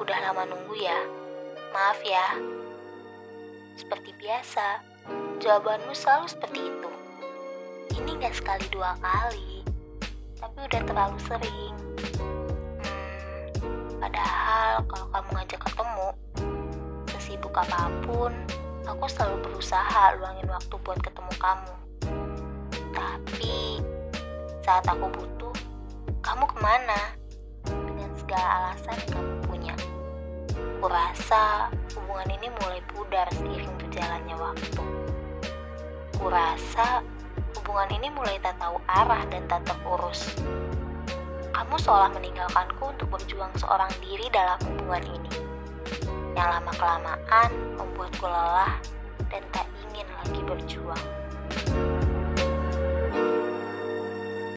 Udah lama nunggu ya. Maaf ya. Seperti biasa, jawabanmu selalu seperti itu. Ini gak sekali dua kali, tapi udah terlalu sering. Hmm, padahal kalau kamu ngajak ketemu, sesibuk apa pun, aku selalu berusaha luangin waktu buat ketemu kamu. Tapi saat aku butuh, kamu ke mana? Dengan segala alasan kamu. Kurasa hubungan ini mulai pudar seiring berjalannya waktu. Kurasa hubungan ini mulai tak tahu arah dan tak terurus. Kamu seolah meninggalkanku untuk berjuang seorang diri dalam hubungan ini. Yang lama-kelamaan membuatku lelah